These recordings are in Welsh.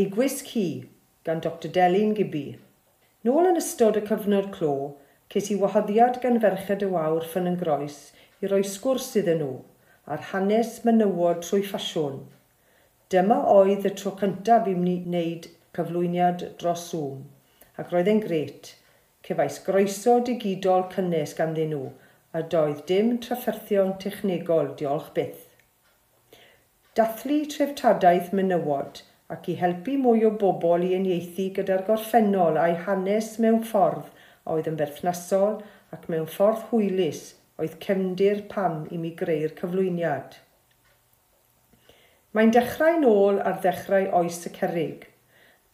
Ei gwisg hi gan Dr Delyn Gibby. Nôl yn ystod y cyfnod clo, ces i wahoddiad gan ferched y wawr ffyn yn groes i roi sgwrs iddyn nhw a'r hanes menywod trwy ffasiwn. Dyma oedd y tro cyntaf i mi wneud cyflwyniad dros Zoom, ac roedd e'n gret. Cefais groeso digidol cynnes ganddyn nhw, a doedd dim trafferthion technegol diolch byth. Dathlu treftadaeth menywod – ac i helpu mwy o bobl i uniaethu gyda'r gorffennol a'i hanes mewn ffordd oedd yn berthnasol ac mewn ffordd hwylus oedd cefndir pam i mi greu'r cyflwyniad. Mae'n dechrau nôl ar ddechrau oes y cerig,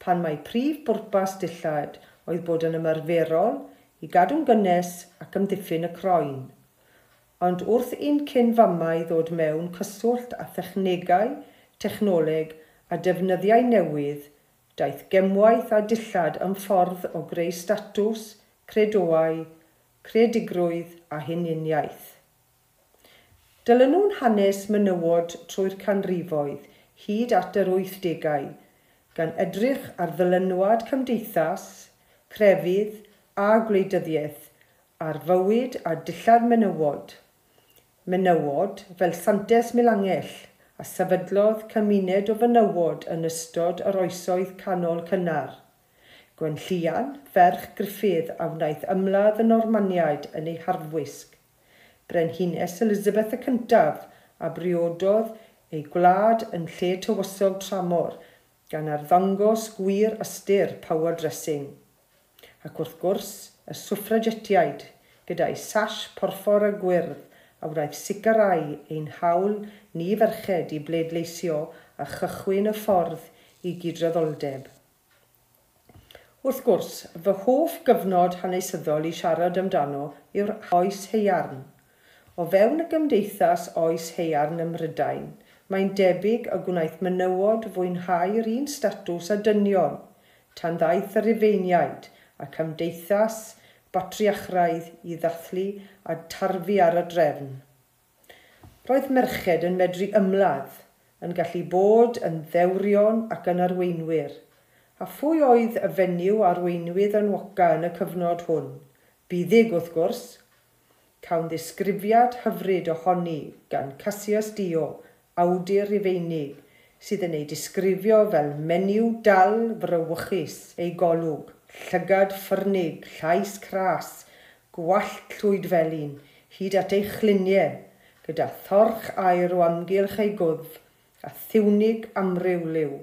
pan mae prif bwrpas dillad oedd bod yn ymarferol i gadw'n gynnes ac ymddiffyn y croen. Ond wrth un cyn famau ddod mewn cyswllt a thechnegau, technoleg a defnyddiau newydd, daeth gemwaith a dillad yn ffordd o greu statws, credoau, credigrwydd a hununiaeth. Dylen nhw'n hanes menywod trwy'r canrifoedd hyd at yr 80au, gan edrych ar ddylanwad cymdeithas, crefydd a gwleidyddiaeth ar fywyd a dillad menywod. Menywod fel santes milangell – a sefydlodd cymuned o fenywod yn ystod yr oesoedd canol cynnar. Gwenllian, ferch Griffydd a wnaeth ymladd y Normaniaid yn ei harfwisg. Brenhines Elizabeth y cyntaf a briododd ei gwlad yn lle tywysog tramor gan arddangos gwir ystyr power dressing. Ac wrth gwrs, y swffragetiaid gyda'i sash porffor a gwyrdd a wnaeth sicrhau ein hawl ni ferched i bleidleisio a chychwyn y ffordd i gydraddoldeb. Wrth gwrs, fy hoff gyfnod hanesyddol i siarad amdano yw'r oes heiarn. O fewn y gymdeithas oes heiarn ym Mhrydain, mae'n debyg y gwnaeth menywod fwynhau'r un statws a dynion, tan ddaeth y rufeiniaid a cymdeithas batriachraidd i ddathlu a tarfu ar y drefn. Roedd merched yn medru ymladd, yn gallu bod yn ddewrion ac yn arweinwyr, a phwy oedd y fenyw arweinwydd yn woca yn y cyfnod hwn, buddig wrth gwrs. Cawn ddisgrifiad hyfryd ohoni gan Cassius Dio, awdur Rufeinig, sydd yn ei disgrifio fel menyw dal frywychus ei golwg, llygad ffyrnig, llais cras, gwallt llwyd felin, hyd at ei chluniau, gyda thorch air o amgylch ei gwddf, a thiwnig amryw liw,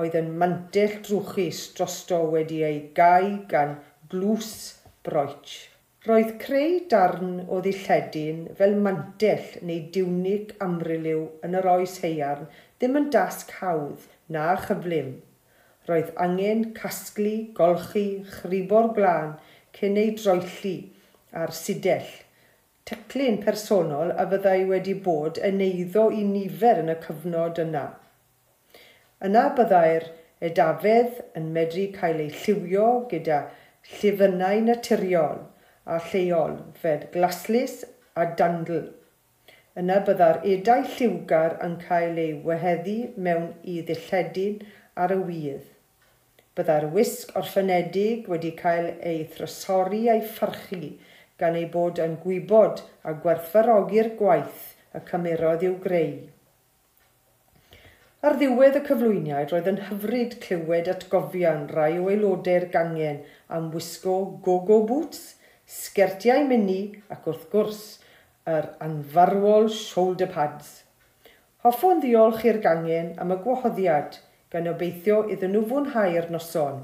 oedd yn mantell drwchus drosto wedi ei gau gan glws broich. Roedd creu darn o ddilledyn fel mantell neu diwnig amryliw yn yr oes heiarn ddim yn dasg hawdd na chyflym. Roedd angen casglu, golchi, chribo'r glân cyn ei droelli ar sidell. Teclyn personol a fyddai wedi bod yn eiddo i nifer yn y cyfnod yna. Yna byddai'r edafedd yn medru cael ei lliwio gyda llifynnau naturiol a lleol fed glaslus a dandl. Yna byddai'r edau lliwgar yn cael ei weheddu mewn i ddilledyn ar y wydd. Byddai'r wisg orffenedig wedi cael ei thrysori a'i pharchu gan ei bod yn gwybod a gwerthfarogi'r gwaith y cymerodd i'w greu. Ar ddiwedd y cyflwyniad roedd yn hyfryd clywed atgofion rai o aelodau'r gangen am wisgo gogo boots, sgertiau mini ac wrth gwrs yr anfarwol shoulder pads. Hoffwn ddiolch i'r gangen am y gwahoddiad – gan obeithio iddyn nhw fwynhau'r noson.